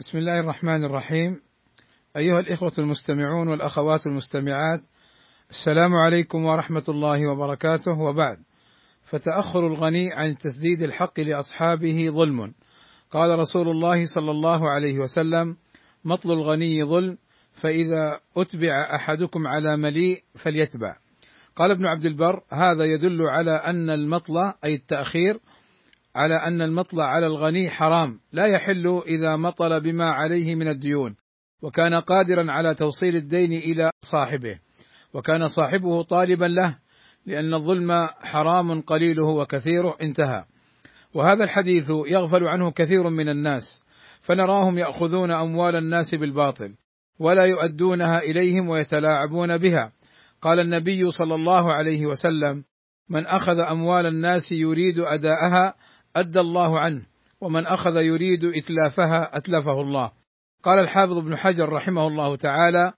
بسم الله الرحمن الرحيم. أيها الإخوة المستمعون والأخوات المستمعات السلام عليكم ورحمة الله وبركاته. وبعد فتأخر الغني عن تسديد الحق لأصحابه ظلم. قال رسول الله صلى الله عليه وسلم مطل الغني ظلم فإذا أتبع أحدكم على مليء فليتبع. قال ابن عبد البر هذا يدل على أن المطل أي التأخير على أن المطلع على الغني حرام لا يحل إذا مطل بما عليه من الديون وكان قادرا على توصيل الدين إلى صاحبه وكان صاحبه طالبا له لأن الظلم حرام قليله وكثيره انتهى. وهذا الحديث يغفل عنه كثير من الناس فنراهم يأخذون أموال الناس بالباطل ولا يؤدونها إليهم ويتلاعبون بها. قال النبي صلى الله عليه وسلم من أخذ أموال الناس يريد أداءها أدى الله عنه ومن أخذ يريد إتلافها أتلفه الله. قال الحافظ ابن حجر رحمه الله تعالى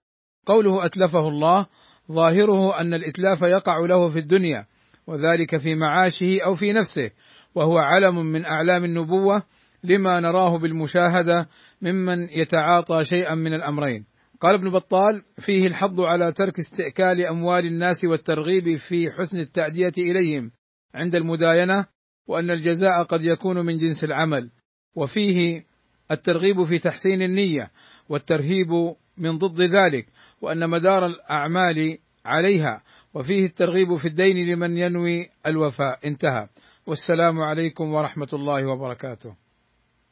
قوله أتلفه الله ظاهره أن الإتلاف يقع له في الدنيا وذلك في معاشه أو في نفسه وهو علم من أعلام النبوة لما نراه بالمشاهدة ممن يتعاطى شيئا من الأمرين. قال ابن بطال فيه الحظ على ترك استئكال أموال الناس والترغيب في حسن التأدية إليهم عند المداينة وأن الجزاء قد يكون من جنس العمل وفيه الترغيب في تحسين النية والترهيب من ضد ذلك وأن مدار الأعمال عليها وفيه الترغيب في الدين لمن ينوي الوفاء. انتهى. والسلام عليكم ورحمة الله وبركاته.